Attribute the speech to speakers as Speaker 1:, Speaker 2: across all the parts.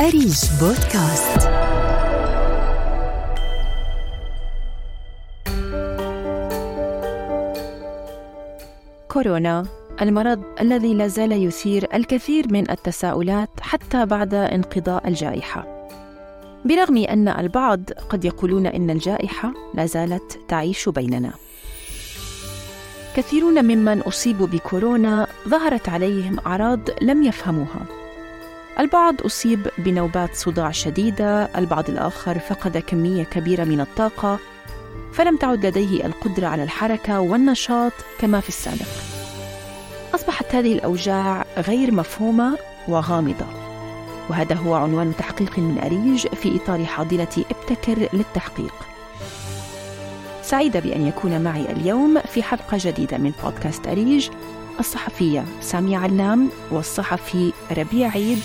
Speaker 1: أريج بودكاست. كورونا المرض الذي لا زال يثير الكثير من التساؤلات حتى بعد انقضاء الجائحة. برغم أن البعض قد يقولون إن الجائحة لا زالت تعيش بيننا. كثيرون ممن أصيبوا بكورونا ظهرت عليهم أعراض لم يفهموها. البعض أصيب بنوبات صداع شديدة البعض الآخر فقد كمية كبيرة من الطاقة فلم تعد لديه القدرة على الحركة والنشاط كما في السابق. أصبحت هذه الأوجاع غير مفهومة وغامضة وهذا هو عنوان تحقيق من أريج في إطار حاضنة ابتكر للتحقيق. سعيدة بأن يكون معي اليوم في حلقة جديدة من بودكاست أريج. الصحفية سامية علام والصحفي ربيع عيد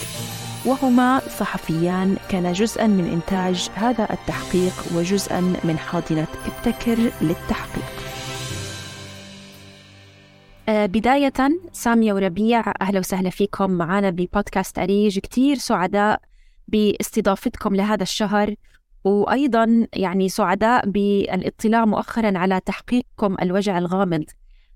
Speaker 1: وهما صحفيان كانا جزءا من إنتاج هذا التحقيق وجزءا من حاضنة ابتكر للتحقيق. آه، بداية سامية وربيع أهلا وسهلا فيكم معنا ببودكاست أريج. كتير سعداء باستضافتكم لهذا الشهر وأيضا يعني سعداء بالاطلاع مؤخرا على تحقيقكم الوجع الغامض.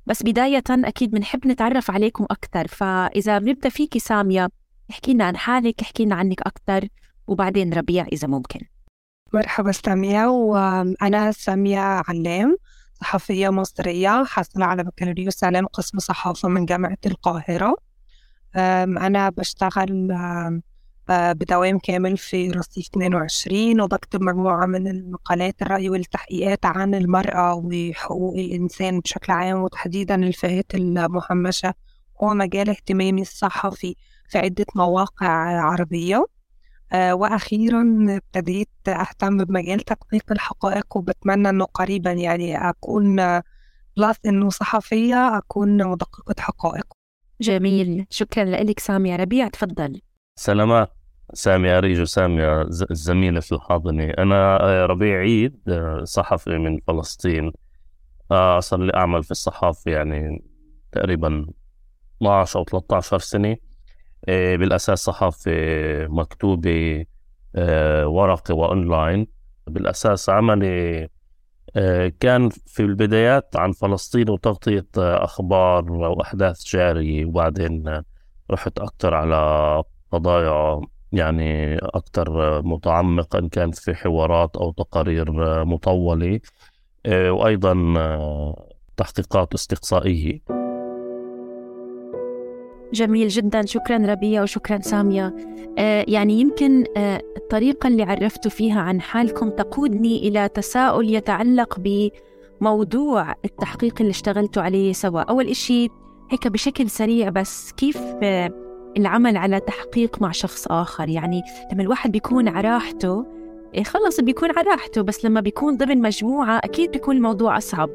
Speaker 1: بس بداية أكيد بنحب نتعرف عليكم أكثر. فإذا بنبدأ فيكي سامية احكي لنا عن حالك احكي لنا عنك أكثر وبعدين ربيع إذا ممكن.
Speaker 2: مرحبا سامية وأنا سامية علام صحفية مصرية حاصلة على بكالوريوس إعلام قسم صحافة من جامعة القاهرة. أنا بشتغل بدوام كامل في رصيف 22 وبكتب مجموعة من المقالات الرأي والتحقيقات عن المرأة وحقوق الإنسان بشكل عام وتحديدا الفئات المهمشة هو مجال اهتمامي الصحفي في عدة مواقع عربية. آه، وأخيرا ابتديت أهتم بمجال تدقيق الحقائق وبتمنى أنه قريبا يعني أكون بلس أنه صحفية أكون مدققة حقائق.
Speaker 1: جميل. شكرا لك سامي ربيع. تفضل.
Speaker 3: سلامات. سامي أريج وسامي الزميلة في الحاضنة أنا آه، ربيع عيد آه، صحفي من فلسطين. صار لي أعمل في الصحافة يعني تقريبا 12 أو 13 سنة. آه، بالأساس صحافة مكتوبة ورقي وأونلاين. بالأساس عملي كان في البدايات عن فلسطين وتغطية أخبار وأحداث جارية. وبعدين رحت أكثر على قضايا يعني أكثر متعمق إن كان في حوارات أو تقارير مطولة آه، وأيضا آه، تحقيقات استقصائية.
Speaker 1: جميل جدا. شكرا ربيع وشكرا سامية. آه يعني يمكن آه الطريقة اللي عرفتوا فيها عن حالكم تقودني إلى تساؤل يتعلق بموضوع التحقيق اللي اشتغلتوا عليه سوا. أول إشي هيك بشكل سريع بس كيف آه العمل على تحقيق مع شخص آخر. يعني لما الواحد بيكون على راحته إيه خلص بيكون على راحته بس لما بيكون ضمن مجموعة أكيد بيكون الموضوع أصعب.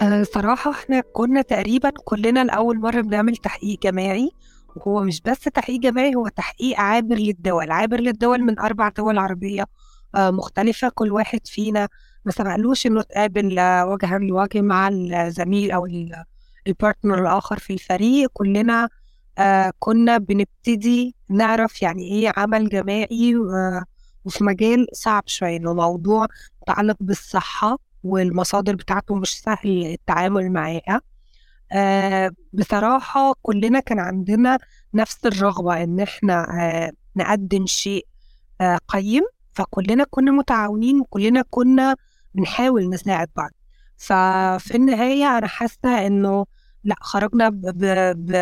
Speaker 2: أه صراحة إحنا كنا تقريبا كلنا لأول مرة بنعمل تحقيق جماعي وهو مش بس تحقيق جماعي هو تحقيق عابر للدول. عابر للدول من أربع دول عربية أه مختلفة. كل واحد فينا ما سمعلوش إنه تقابل وجها لوجه مع الزميل أو البارتنر الآخر في الفريق. كلنا آه كنا بنبتدي نعرف يعني إيه عمل جماعي وفي مجال صعب شوية إنه موضوع متعلق بالصحة والمصادر بتاعته مش سهل التعامل معاها. آه بصراحة كلنا كان عندنا نفس الرغبة إن إحنا آه نقدم شيء آه قيم فكلنا كنا متعاونين وكلنا كنا بنحاول نساعد بعض. ففي النهاية أنا حاسة إنه لا خرجنا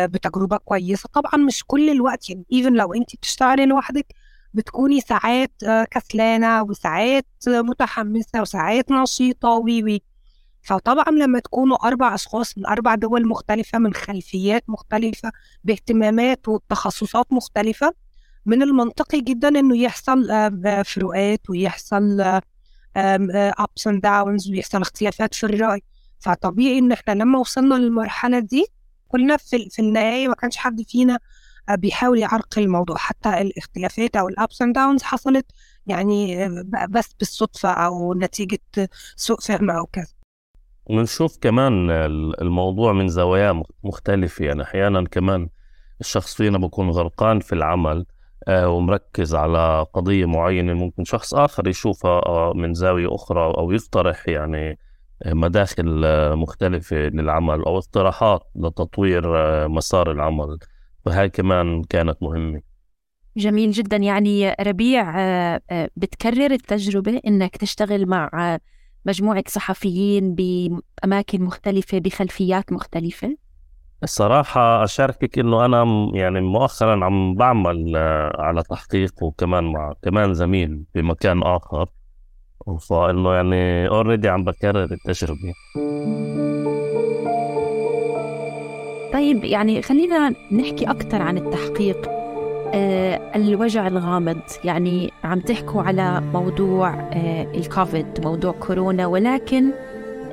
Speaker 2: بتجربة كويسة. طبعا مش كل الوقت يعني even لو انت بتشتغلي لوحدك بتكوني ساعات آه، كسلانة وساعات متحمسة وساعات نشيطة وي وي فطبعا لما تكونوا أربع أشخاص من أربع دول مختلفة من خلفيات مختلفة باهتمامات وتخصصات مختلفة من المنطقي جدا إنه يحصل آه، فروقات ويحصل ups and downs ويحصل اختلافات في الرأي. فطبيعي إن إحنا لما وصلنا للمرحلة دي كلنا في, في النهاية ما كانش حد فينا بيحاول يعرقل الموضوع. حتى الاختلافات أو ال ups and downs حصلت يعني بس بالصدفة أو نتيجة سوء فهم أو كذا.
Speaker 3: ونشوف كمان الموضوع من زوايا مختلفة. يعني أحيانا كمان الشخص فينا بكون غرقان في العمل آه، ومركز على قضية معينة ممكن شخص آخر يشوفها من زاوية أخرى أو يقترح يعني مداخل مختلفة للعمل أو اقتراحات لتطوير مسار العمل. فهاي كمان كانت مهمة.
Speaker 1: جميل جدا. يعني ربيع بتكرر التجربة إنك تشتغل مع مجموعة صحفيين بأماكن مختلفة بخلفيات مختلفة؟
Speaker 3: الصراحة أشاركك إنه أنا يعني مؤخرا عم بعمل على تحقيق وكمان مع كمان زميل بمكان آخر. فإنه يعني اوريدي عم بكرر التجربة.
Speaker 1: طيب يعني خلينا نحكي أكثر عن التحقيق. آه الوجع الغامض يعني عم تحكوا على موضوع آه الكوفيد موضوع كورونا ولكن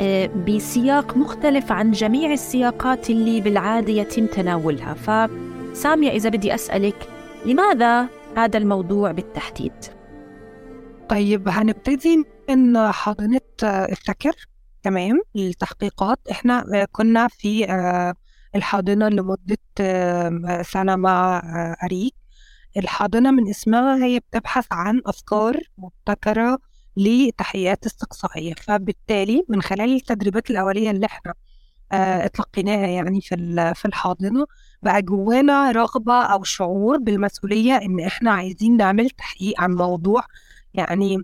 Speaker 1: آه بسياق مختلف عن جميع السياقات اللي بالعادة يتم تناولها. فسامية إذا بدي أسألك لماذا هذا الموضوع بالتحديد؟
Speaker 2: طيب هنبتدي من حاضنة افتكر تمام التحقيقات. إحنا كنا في آه، الحاضنة لمدة آه، سنة مع آه، أريك. الحاضنة من اسمها هي بتبحث عن أفكار مبتكرة لتحقيقات استقصائية. فبالتالي من خلال التدريبات الأولية اللي إحنا اتلقيناها يعني في في الحاضنة بقى جوانا رغبة أو شعور بالمسؤولية إن إحنا عايزين نعمل تحقيق عن موضوع يعني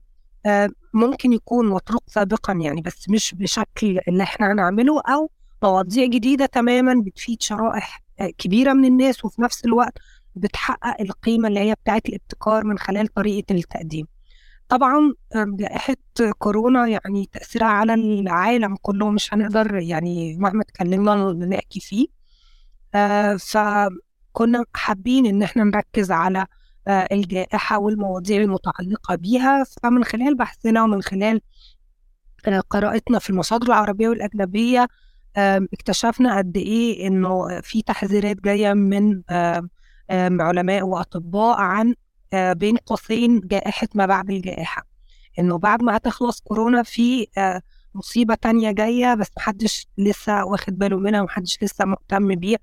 Speaker 2: آه، ممكن يكون مطروق سابقا يعني بس مش بشكل اللي إحنا هنعمله أو مواضيع جديدة تماما بتفيد شرائح آه، كبيرة من الناس وفي نفس الوقت بتحقق القيمة اللي هي بتاعت الابتكار من خلال طريقة التقديم. طبعا جائحة كورونا يعني تأثيرها على العالم كله مش هنقدر يعني مهما اتكلمنا نحكي فيه. آه، فكنا حابين إن إحنا نركز على آه، الجائحة والمواضيع المتعلقة بيها. فمن خلال بحثنا ومن خلال آه، قراءتنا في المصادر العربية والأجنبية اكتشفنا قد إيه إنه في تحذيرات جاية من علماء وأطباء عن آه، بين قوسين جائحة ما بعد الجائحة. إنه بعد ما هتخلص كورونا في مصيبة تانية جاية بس محدش لسه واخد باله منها ومحدش لسه مهتم بيها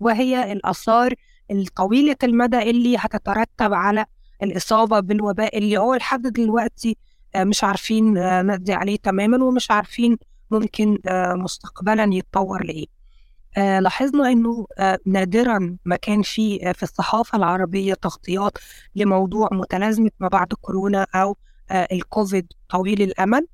Speaker 2: وهي الآثار الطويلة المدى اللي هتترتب على الإصابة بالوباء اللي هو لحد دلوقتي آه، مش عارفين آه، نقضي عليه تماما ومش عارفين ممكن آه، مستقبلا يتطور لإيه. لاحظنا إنه نادرا ما كان في في الصحافة العربية تغطيات لموضوع متلازمة ما بعد كورونا أو الكوفيد طويل الأمد.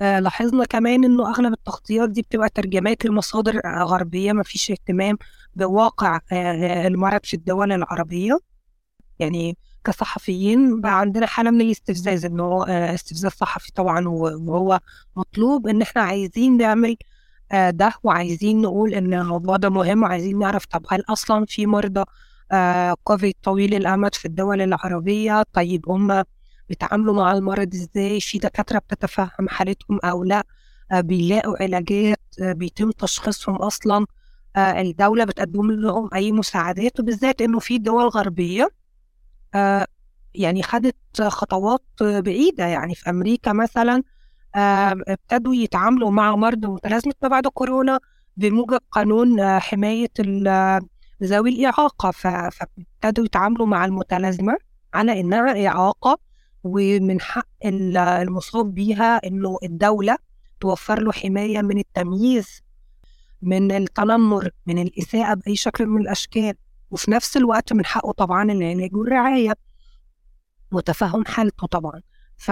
Speaker 2: لاحظنا كمان إنه أغلب التغطيات دي بتبقى ترجمات لمصادر غربيه ما فيش اهتمام بواقع آه، المرض في الدول العربية. يعني كصحفيين بقى عندنا حالة من الاستفزاز إنه آه، استفزاز صحفي طبعا وهو مطلوب إن إحنا عايزين نعمل آه، ده وعايزين نقول إن الموضوع ده مهم وعايزين نعرف طب هل أصلا في مرضى كوفيد طويل الأمد في الدول العربية؟ طيب هم بيتعاملوا مع المرض إزاي في دكاترة بتتفهم حالتهم أو لأ بيلاقوا علاجات بيتم تشخيصهم أصلا آه، الدولة بتقدم لهم أي مساعدات وبالذات إنه في دول غربية آه، يعني خدت خطوات بعيدة يعني في أمريكا مثلا آه، ابتدوا يتعاملوا مع مرضى متلازمة ما بعد كورونا بموجب قانون حماية ذوي الإعاقة فابتدوا يتعاملوا مع المتلازمة على إنها إعاقة ومن حق المصاب بيها إنه الدولة توفر له حماية من التمييز من التنمر من الإساءة بأي شكل من الأشكال. وفي نفس الوقت من حقه طبعا العلاج والرعاية وتفهم حالته طبعا. ف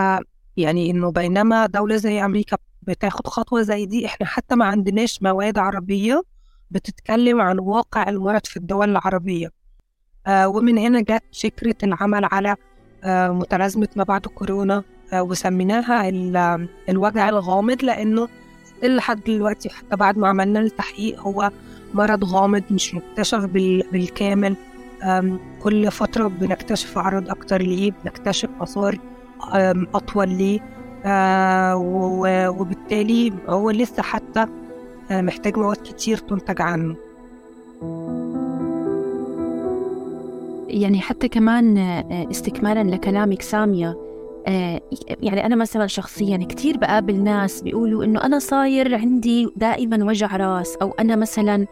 Speaker 2: يعني إنه بينما دولة زي أمريكا بتاخد خطوة زي دي إحنا حتى ما عندناش مواد عربية بتتكلم عن واقع المرض في الدول العربية. آه ومن هنا جت فكرة العمل على متلازمة ما بعد كورونا آه وسميناها الوجع الغامض لأنه لحد دلوقتي حتى بعد ما عملنا التحقيق هو مرض غامض مش مكتشف بالكامل. كل فترة بنكتشف أعراض أكتر ليه بنكتشف آثار أطول ليه. آه، وبالتالي هو لسه حتى آه، محتاج مواد كتير تنتج عنه.
Speaker 1: يعني حتى كمان آه، استكمالا لكلامك سامية آه، يعني أنا مثلا شخصيا كثير بقابل ناس بيقولوا إنه أنا صاير عندي دائما وجع راس أو أنا مثلا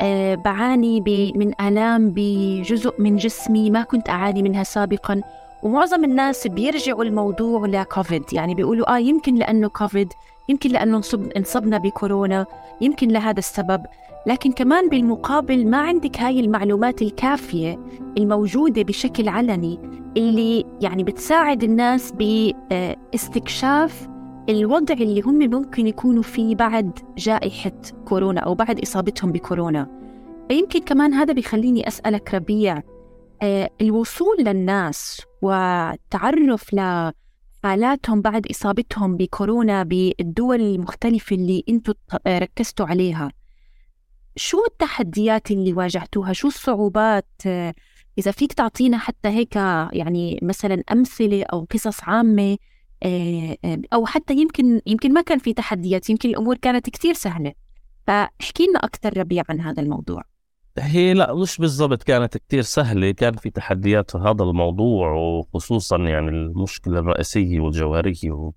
Speaker 1: آه، بعاني من آلام بجزء من جسمي ما كنت أعاني منها سابقا. ومعظم الناس بيرجعوا الموضوع لكوفيد يعني بيقولوا آه يمكن لأنه كوفيد يمكن لأنه انصبنا بكورونا يمكن لهذا السبب لكن كمان بالمقابل ما عندك هاي المعلومات الكافية الموجودة بشكل علني اللي يعني بتساعد الناس باستكشاف الوضع اللي هم ممكن يكونوا فيه بعد جائحة كورونا أو بعد إصابتهم بكورونا. فيمكن كمان هذا بيخليني أسألك ربيع آه، الوصول للناس والتعرف لحالاتهم بعد إصابتهم بكورونا بالدول المختلفة اللي أنتم ركزتوا عليها. شو التحديات اللي واجهتوها؟ شو الصعوبات؟ إذا فيك تعطينا حتى هيك يعني مثلا أمثلة أو قصص عامة آه، آه، أو حتى يمكن يمكن ما كان في تحديات يمكن الأمور كانت كتير سهلة. فاحكي لنا أكثر ربيع عن هذا الموضوع.
Speaker 3: هي لا مش بالضبط كانت كتير سهلة كان في تحديات في هذا الموضوع وخصوصا يعني المشكلة الرئيسية والجوهرية و...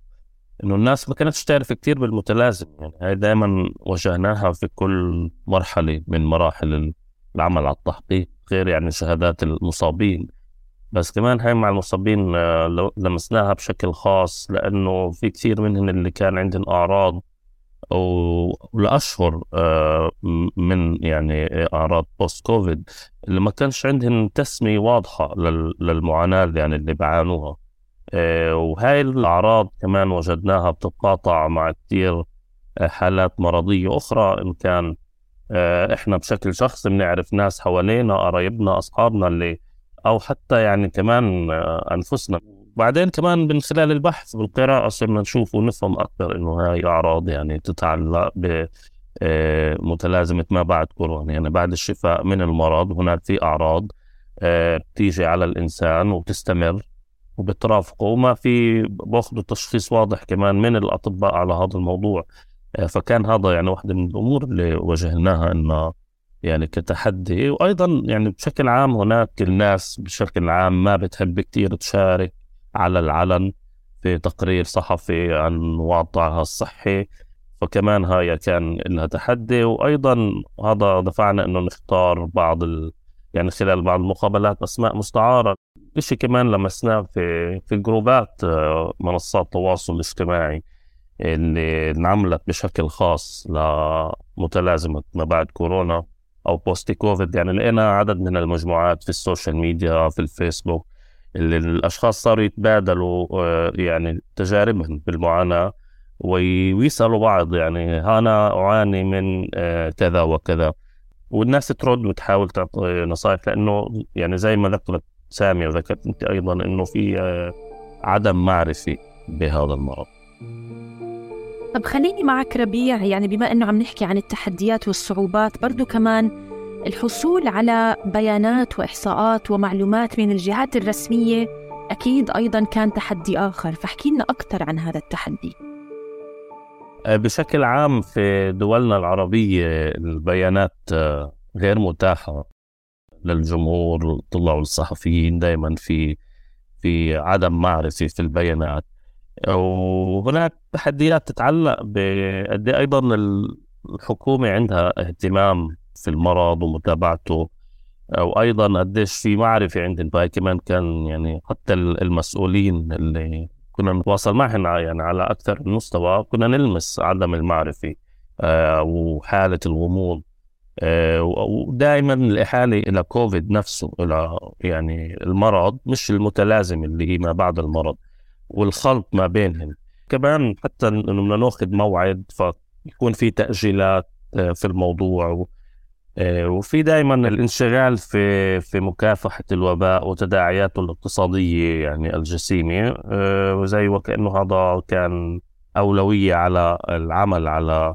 Speaker 3: إنه الناس ما كانتش تعرف كتير بالمتلازم يعني هاي دائما واجهناها في كل مرحلة من مراحل العمل على التحقيق غير يعني شهادات المصابين. بس كمان هاي مع المصابين آه، لمسناها بشكل خاص لأنه في كثير منهم اللي كان عندهم أعراض ولأشهر آه، من يعني أعراض بوست كوفيد اللي ما كانش عندهم تسمية واضحة للمعاناة يعني اللي بعانوها آه، وهاي الأعراض كمان وجدناها بتتقاطع مع كثير حالات مرضية أخرى. إن كان إحنا بشكل شخصي بنعرف ناس حوالينا قرايبنا أصحابنا اللي أو حتى يعني كمان آه، أنفسنا. بعدين كمان من خلال البحث والقراءة صرنا نشوف ونفهم أكثر إنه هاي أعراض يعني تتعلق ب آه، متلازمة ما بعد كورونا. يعني بعد الشفاء من المرض هناك في أعراض آه، بتيجي على الإنسان وبتستمر وبترافقه. وما في باخذوا تشخيص واضح كمان من الأطباء على هذا الموضوع. فكان هذا يعني واحدة من الأمور اللي واجهناها إنه يعني كتحدي. وأيضا يعني بشكل عام هناك الناس بشكل عام ما بتحب كتير تشارك. على العلن في تقرير صحفي عن وضعها الصحي. فكمان هاي كان لها تحدي وأيضا هذا دفعنا أنه نختار بعض ال... يعني خلال بعض المقابلات أسماء مستعارة. إشي كمان لمسناه في في جروبات آه، منصات التواصل الاجتماعي اللي انعملت بشكل خاص لمتلازمة ما بعد كورونا أو post COVID يعني لقينا عدد من المجموعات في ال social media في الفيسبوك الأشخاص صاروا يتبادلوا آه، يعني تجاربهم بالمعاناة ويسألوا بعض يعني أنا أعاني من آه، كذا وكذا. والناس ترد وتحاول تعطي نصائح لأنه يعني زي ما ذكرت سامي وذكرت أنت أيضا إنه في آه، عدم معرفة بهذا المرض.
Speaker 1: طب خليني معك ربيع يعني بما إنه عم نحكي عن التحديات والصعوبات برضو كمان الحصول على بيانات وإحصاءات ومعلومات من الجهات الرسمية أكيد أيضا كان تحدي آخر. فاحكي لنا أكثر عن هذا التحدي.
Speaker 3: آه، بشكل عام في دولنا العربية البيانات آه، غير متاحة للجمهور الطلاب والصحفيين. دائما في في عدم معرفة في البيانات. وهناك تحديات تتعلق بقد إيه أيضا الحكومة عندها اهتمام في المرض ومتابعته. وأيضا قديش في معرفة عندهم. فهي كمان كان يعني حتى المسؤولين اللي كنا نتواصل معهم يعني على أكثر من مستوى كنا نلمس عدم المعرفة آه، وحالة الغموض آه، ودائما الإحالة إلى كوفيد نفسه إلى يعني المرض مش المتلازم اللي هي ما بعد المرض والخلط ما بينهم. كمان حتى إنه بدنا ناخذ موعد فيكون في تأجيلات آه، في الموضوع وفي دائما الانشغال في في مكافحة الوباء وتداعياته الاقتصادية يعني الجسيمة آه، وزي وكأنه هذا كان أولوية على العمل على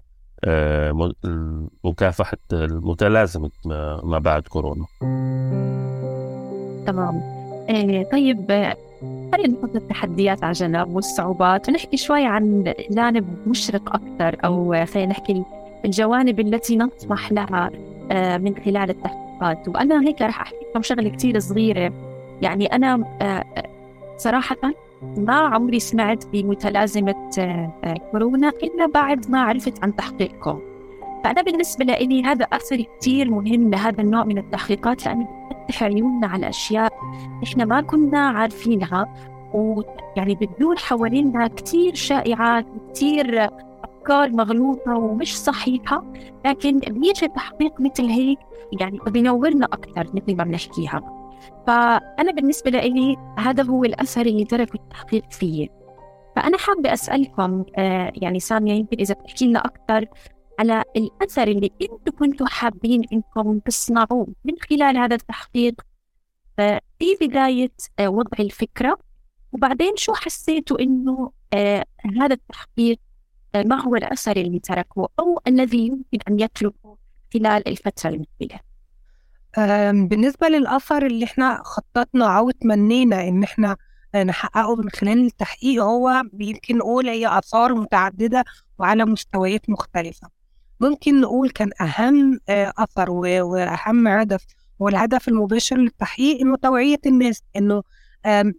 Speaker 3: مكافحه المتلازمة ما بعد كورونا.
Speaker 1: تمام. طيب خلينا نحط التحديات على جنب والصعوبات ونحكي شوي عن جانب مشرق أكثر أو خلينا نحكي الجوانب التي نطمح لها. آه، من خلال التحقيقات. وأنا هيك رح أحكي لكم شغلة كثير صغيرة. يعني أنا آه، صراحة ما عمري سمعت بمتلازمة آه، كورونا إلا بعد ما عرفت عن تحقيقكم. فأنا بالنسبة لي هذا أثر كثير مهم لهذا النوع من التحقيقات لأنه بفتح عيوننا على أشياء إحنا ما كنا عارفينها. ويعني بتدور حوالينا كثير شائعات وكثير أفكار مغلوطة ومش صحيحة لكن بيجي تحقيق مثل هيك يعني بينورنا أكثر مثل ما بنحكيها. فأنا بالنسبة لي هذا هو الأثر اللي تركه التحقيق فيه. فأنا حابة أسألكم آه يعني سامية يمكن إذا بتحكي لنا أكثر على الأثر اللي أنتم كنتوا حابين أنكم تصنعوه من خلال هذا التحقيق. آه في بداية آه وضع الفكرة وبعدين شو حسيتوا آه هذا التحقيق ما هو الأثر اللي تركه أو الذي يمكن أن يتركه خلال الفترة المقبلة؟
Speaker 2: بالنسبة للأثر اللي إحنا خططنا أو تمنينا إن إحنا نحققه من خلال التحقيق هو يمكن نقول هي آثار متعددة وعلى مستويات مختلفة. ممكن نقول كان أهم أثر وأهم هدف هو الهدف المباشر للتحقيق إنه توعية الناس إنه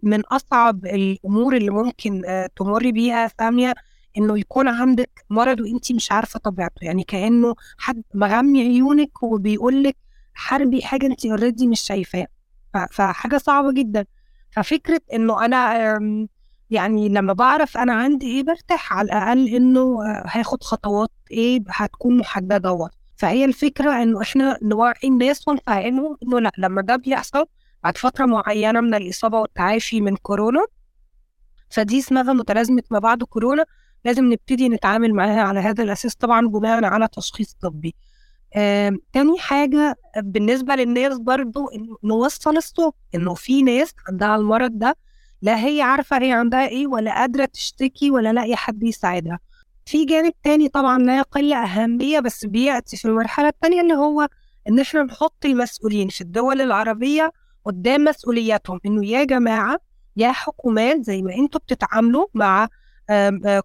Speaker 2: من أصعب الأمور اللي ممكن تمر بيها سامية إنه يكون عندك مرض وأنت مش عارفة طبيعته. يعني كأنه حد مغمي عيونك وبيقول لك حربي حاجة أنت اوريدي مش شايفاها فحاجة صعبة جدا. ففكرة إنه أنا يعني لما بعرف أنا عندي إيه برتاح على الأقل إنه هاخد خطوات إيه هتكون محددة واضحة فهي الفكرة إنه إحنا نوعي الناس ونفهمهم إنه لأ لما ده بيحصل بعد فترة معينة من الإصابة والتعافي من كورونا فدي اسمها متلازمة ما بعد كورونا. لازم نبتدي نتعامل معاها على هذا الأساس طبعا بناء على تشخيص طبي. آه، تاني حاجة بالنسبة للناس برضو نوصل الصوت إنه في ناس عندها المرض ده لا هي عارفة هي عندها إيه ولا قادرة تشتكي ولا لاقية حد يساعدها. في جانب تاني طبعا لا يقل أهمية بس بيأتي في المرحلة التانية اللي هو إن إحنا نحط المسؤولين في الدول العربية قدام مسؤولياتهم إنه يا جماعة يا حكومات زي ما أنتوا بتتعاملوا مع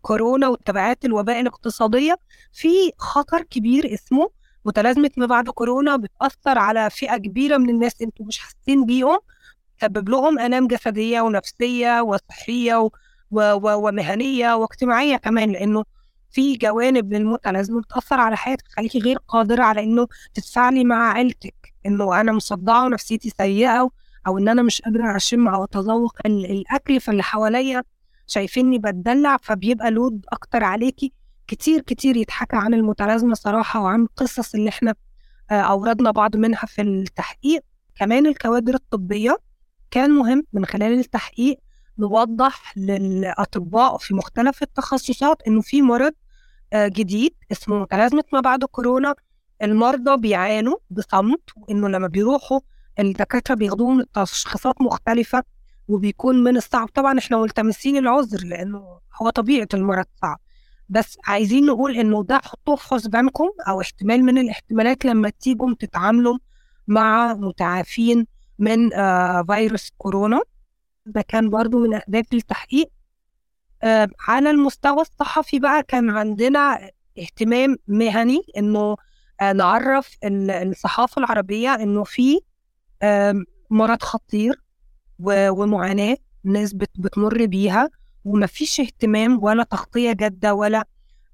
Speaker 2: كورونا والتبعات الوباء الاقتصادية. في خطر كبير اسمه متلازمة ما بعد كورونا بتأثر على فئة كبيرة من الناس أنتوا مش حاسين بيهم تسبب لهم آلام جسدية ونفسية وصحية و... و... ومهنية واجتماعية كمان. لأنه في جوانب للمتلازمة بتأثر على حياتك تخليكي غير قادرة على إنه تتفاعلي مع عيلتك. إنه أنا مصدعة ونفسيتي سيئة أو إن أنا مش قادرة أشم أو أتذوق الأكل فاللي حواليا شايفيني بتدلع فبيبقى لود أكتر عليكي كتير كتير يتحكى عن المتلازمة صراحة وعن القصص اللي إحنا أوردنا بعض منها في التحقيق. كمان الكوادر الطبية كان مهم من خلال التحقيق نوضح للأطباء في مختلف التخصصات إنه في مرض جديد اسمه متلازمة ما بعد كورونا. المرضى بيعانوا بصمت وإنه لما بيروحوا الدكاترة بياخدوهم تشخيصات مختلفة وبيكون من الصعب. طبعا إحنا ملتمسين العذر لأنه هو طبيعة المرض صعب. بس عايزين نقول إنه ده حطوه في حسبانكم أو احتمال من الاحتمالات لما تيجوا تتعاملوا مع متعافين من آه فيروس كورونا. ده كان برضو من أهداف التحقيق. آه على المستوى الصحفي بقى كان عندنا اهتمام مهني إنه آه نعرف الصحافة العربية إنه في مرض خطير. ومعاناة ناس بتمر بيها ومفيش اهتمام ولا تغطية جادة ولا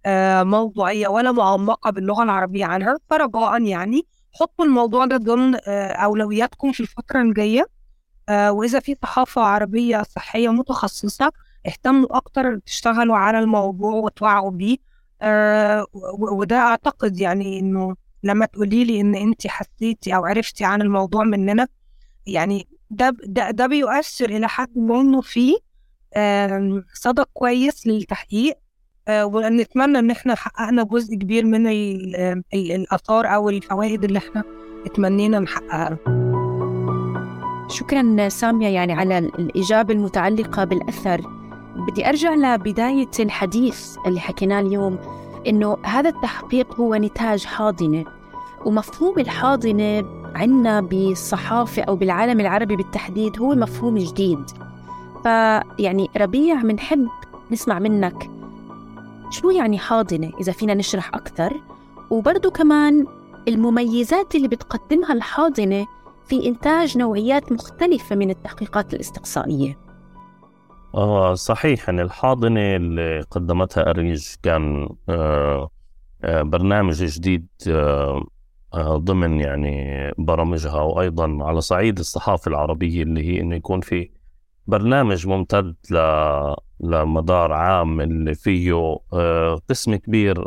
Speaker 2: آه موضوعية ولا معمقة باللغة العربية عنها. فرجاء يعني حطوا الموضوع ده ضمن آه أولوياتكم في الفترة الجاية. آه وإذا في صحافة عربية صحية متخصصة اهتموا أكتر تشتغلوا على الموضوع وتوعوا بيه. وده أعتقد يعني إنه لما تقولي لي إن أنت حسيتي أو عرفتي عن الموضوع مننا يعني ده ده, ده بيؤثر إلى حد ما إنه في صدى كويس للتحقيق ونتمنى إن إحنا حققنا جزء كبير من الآثار أو الفوائد اللي إحنا اتمنينا نحققها.
Speaker 1: شكرا سامية يعني على الإجابة المتعلقة بالأثر. بدي أرجع لبداية الحديث اللي حكيناه اليوم إنه هذا التحقيق هو نتاج حاضنة. ومفهوم الحاضنة عنا بالصحافة أو بالعالم العربي بالتحديد هو مفهوم جديد. فيعني ربيع بنحب نسمع منك شو يعني حاضنة إذا فينا نشرح أكثر؟ وبرضو كمان المميزات اللي بتقدمها الحاضنة في إنتاج نوعيات مختلفة من التحقيقات الاستقصائية.
Speaker 3: آه صحيح. يعني الحاضنة اللي قدمتها أريج كان آه برنامج جديد ضمن يعني برامجها وأيضا على صعيد الصحافة العربية اللي هي إنه يكون في برنامج ممتد ل لمدار عام اللي فيه قسم كبير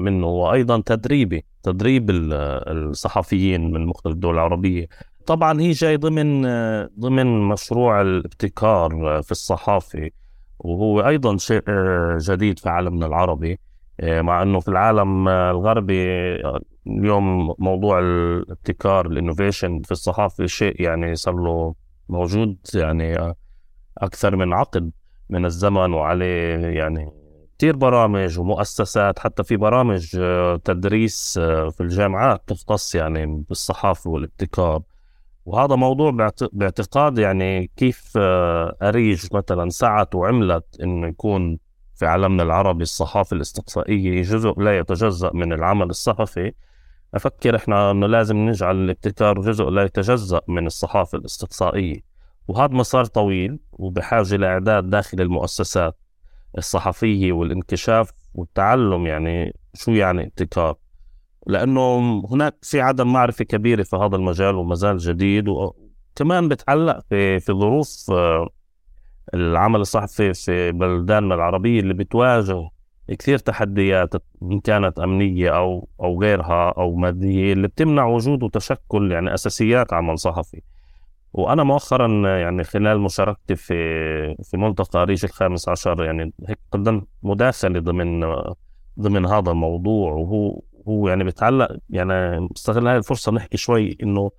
Speaker 3: منه وأيضا تدريبي تدريب الصحفيين من مختلف الدول العربية. طبعا هي جاي ضمن ضمن مشروع الابتكار في الصحافة وهو أيضا شيء جديد في عالمنا العربي. مع إنه في العالم الغربي اليوم موضوع الابتكار الإنوفيشن في الصحافة شيء يعني صار له موجود يعني أكثر من عقد من الزمن وعليه يعني كثير برامج ومؤسسات حتى في برامج آه، تدريس آه، في الجامعات تختص يعني بالصحافة والابتكار. وهذا موضوع باعتقاد يعني كيف آه، أريج مثلا سعت وعملت إنه يكون في عالمنا العربي الصحافة الاستقصائية جزء لا يتجزأ من العمل الصحفي. أفكر إحنا أنه لازم نجعل الابتكار جزء لا يتجزأ من الصحافة الاستقصائية. وهذا مسار طويل وبحاجة لإعداد داخل المؤسسات الصحفية والانكشاف والتعلم يعني شو يعني ابتكار. لأنه هناك في عدم معرفة كبيرة في هذا المجال ومازال جديد وكمان بتعلق في في ظروف آه، العمل الصحفي في بلداننا العربية اللي بتواجه كثير تحديات إن كانت أمنية أو أو غيرها أو مادية اللي بتمنع وجود وتشكل يعني أساسيات عمل صحفي. وأنا مؤخرا يعني خلال مشاركتي في في ملتقى أريج الخامس عشر يعني هيك قدمت مداخلة ضمن ضمن هذا الموضوع وهو هو يعني بتعلق يعني بستغل هاي الفرصة نحكي شوي إنه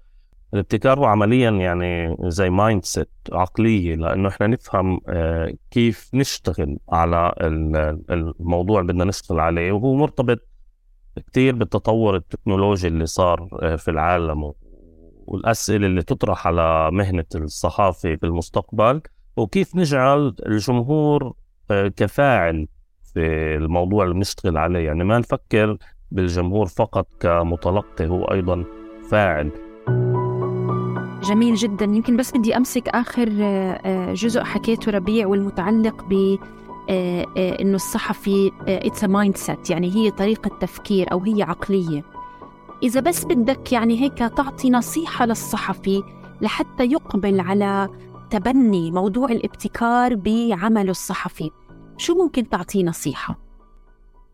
Speaker 3: الابتكار هو عمليا يعني زي mindset عقليه لأنه إحنا نفهم آه، كيف نشتغل على الموضوع اللي بدنا نشتغل عليه. وهو مرتبط كثير بالتطور التكنولوجي اللي صار آه، في العالم والأسئلة اللي تطرح على مهنة الصحافة في المستقبل وكيف نجعل الجمهور آه، كفاعل في الموضوع اللي بنشتغل عليه. يعني ما نفكر بالجمهور فقط كمتلقي هو أيضا فاعل.
Speaker 1: جميل جدا يمكن بس بدي أمسك آخر آه، آه، جزء حكيته ربيع والمتعلق ب إنه الصحفي it's mindset يعني هي طريقة تفكير أو هي عقلية إذا بس بدك يعني هيك تعطي نصيحة للصحفي لحتى يقبل على تبني موضوع الابتكار بعمله الصحفي شو ممكن تعطيه نصيحة؟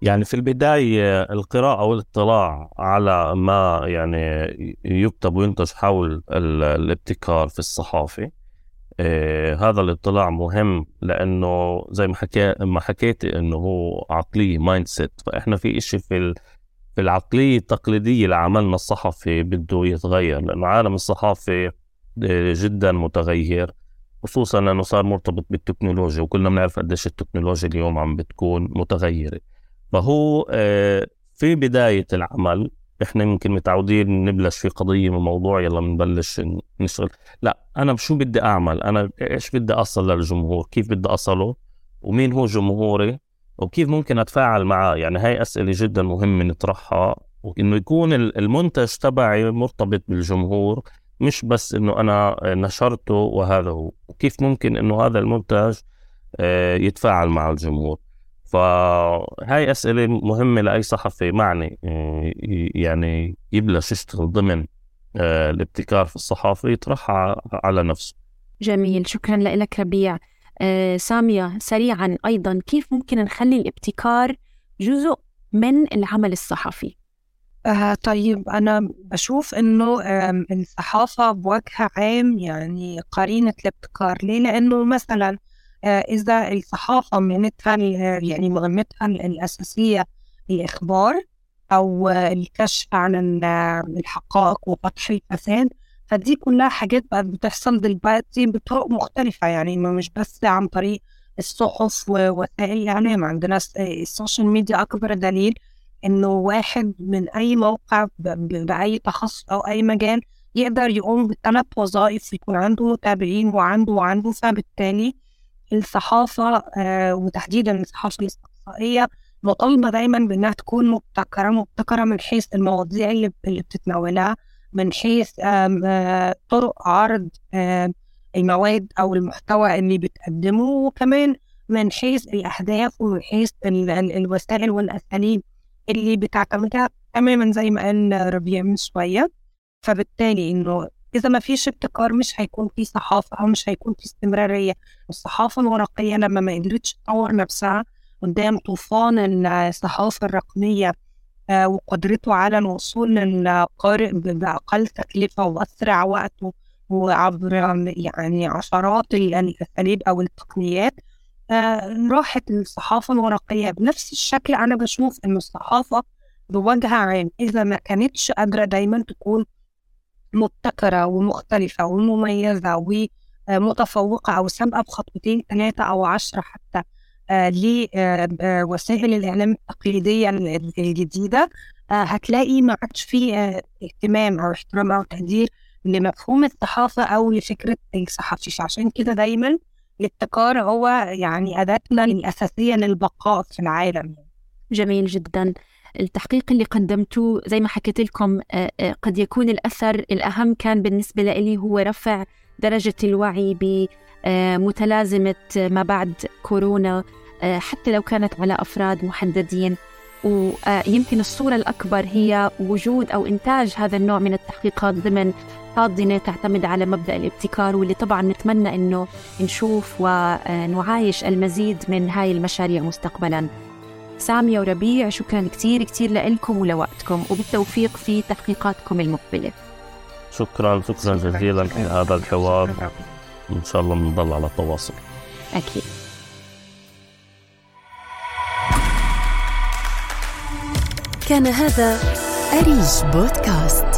Speaker 3: يعني في البداية القراءة والاطلاع على ما يعني يكتب وينتج حول الابتكار في الصحافة آه هذا الاطلاع مهم لأنه زي ما حكي ما حكيت إنه هو عقلية mindset فإحنا في إشي في في العقلية التقليدية لعملنا الصحفي بده يتغير لأنه عالم الصحافة آه، جدا متغير خصوصا لأنه صار مرتبط بالتكنولوجيا وكلنا بنعرف قديش التكنولوجيا اليوم عم بتكون متغيرة. فهو آه، في بداية العمل إحنا يمكن متعودين نبلش في قضية من موضوع يلا بنبلش نشتغل. لا أنا شو بدي أعمل؟ أنا إيش بدي أصل للجمهور؟ كيف بدي أصله؟ ومين هو جمهوري؟ وكيف ممكن أتفاعل معاه؟ يعني هاي أسئلة جدا مهمة نطرحها. وإنه يكون المنتج تبعي مرتبط بالجمهور مش بس إنه أنا نشرته وهذا هو. وكيف ممكن إنه هذا المنتج آه، يتفاعل مع الجمهور؟ فهاي أسئلة مهمة لأي صحفي معني آه، يعني يبلش يشتغل ضمن آه، الابتكار في الصحافة يطرحها على نفسه
Speaker 1: جميل شكرا لك ربيع آه، سامية سريعا أيضا كيف ممكن نخلي الابتكار جزء من العمل الصحفي؟
Speaker 2: آه طيب أنا بشوف إنه الصحافة بوجه عام يعني قرينة الابتكار ليه؟ لأنه مثلا آه إذا الصحافة مهنتها يعني مهمتها الأساسية الإخبار أو الكشف عن الحقائق وفتح الفساد. فدي كلها حاجات بقت بتحصل دلوقتي بطرق مختلفة يعني مش بس عن طريق الصحف ووسائل الإعلام. عندنا السوشيال ميديا أكبر دليل إنه واحد من أي موقع بأي تخصص أو أي مجال يقدر يقوم بثلاث وظائف يكون عنده متابعين وعنده وعنده فبالتالي الصحافة آه وتحديدا الصحافة الاستقصائية مطالبة دايما بإنها تكون مبتكرة مبتكرة من حيث المواضيع اللي, بتتناولها من حيث آه، طرق عرض المواد أو المحتوى اللي بتقدمه وكمان من حيث الأهداف ومن حيث الوسائل والأساليب اللي بتعتمدها تماما زي ما قال ربيع من شوية. فبالتالي إنه إذا ما فيش ابتكار مش هيكون في صحافة أو مش هيكون في استمرارية. الصحافة الورقية لما ما قدرتش تطور نفسها قدام طوفان الصحافة الرقمية آه، وقدرته على الوصول للقارئ بأقل تكلفة وأسرع وقت وعبر يعني عشرات الأساليب أو التقنيات آه، راحت الصحافة الورقية بنفس الشكل. أنا بشوف إن الصحافة بوجه عام إذا ما كانتش قادرة دايما تكون مبتكرة ومختلفة ومميزة ومتفوقة أو سابقة بخطوتين ثلاثة أو عشرة حتى آه، لوسائل الإعلام التقليدية الجديدة آه، هتلاقي ما عادش فيه اهتمام أو احترام أو تقدير لمفهوم الصحافة أو لفكرة الصحفي عشان كده دايما الابتكار هو يعني أداتنا الأساسية للبقاء في العالم.
Speaker 1: جميل جدا. التحقيق اللي قدمته زي ما حكيت لكم آه، آه، قد يكون الأثر الأهم كان بالنسبة لي هو رفع درجة الوعي بمتلازمة ما بعد كورونا آه، حتى لو كانت على أفراد محددين. ويمكن الصورة الأكبر هي وجود أو إنتاج هذا النوع من التحقيقات ضمن حاضنة تعتمد على مبدأ الابتكار واللي طبعا نتمنى أنه نشوف ونعايش المزيد من هاي المشاريع مستقبلا. سامية وربيع شكرا كثير كثير لكم ولوقتكم وبالتوفيق في تحقيقاتكم المقبلة.
Speaker 3: شكرا شكرا جزيلا لهذا الحوار. إن شاء الله بنضل على تواصل
Speaker 1: أكيد.
Speaker 4: كان هذا أريج بودكاست.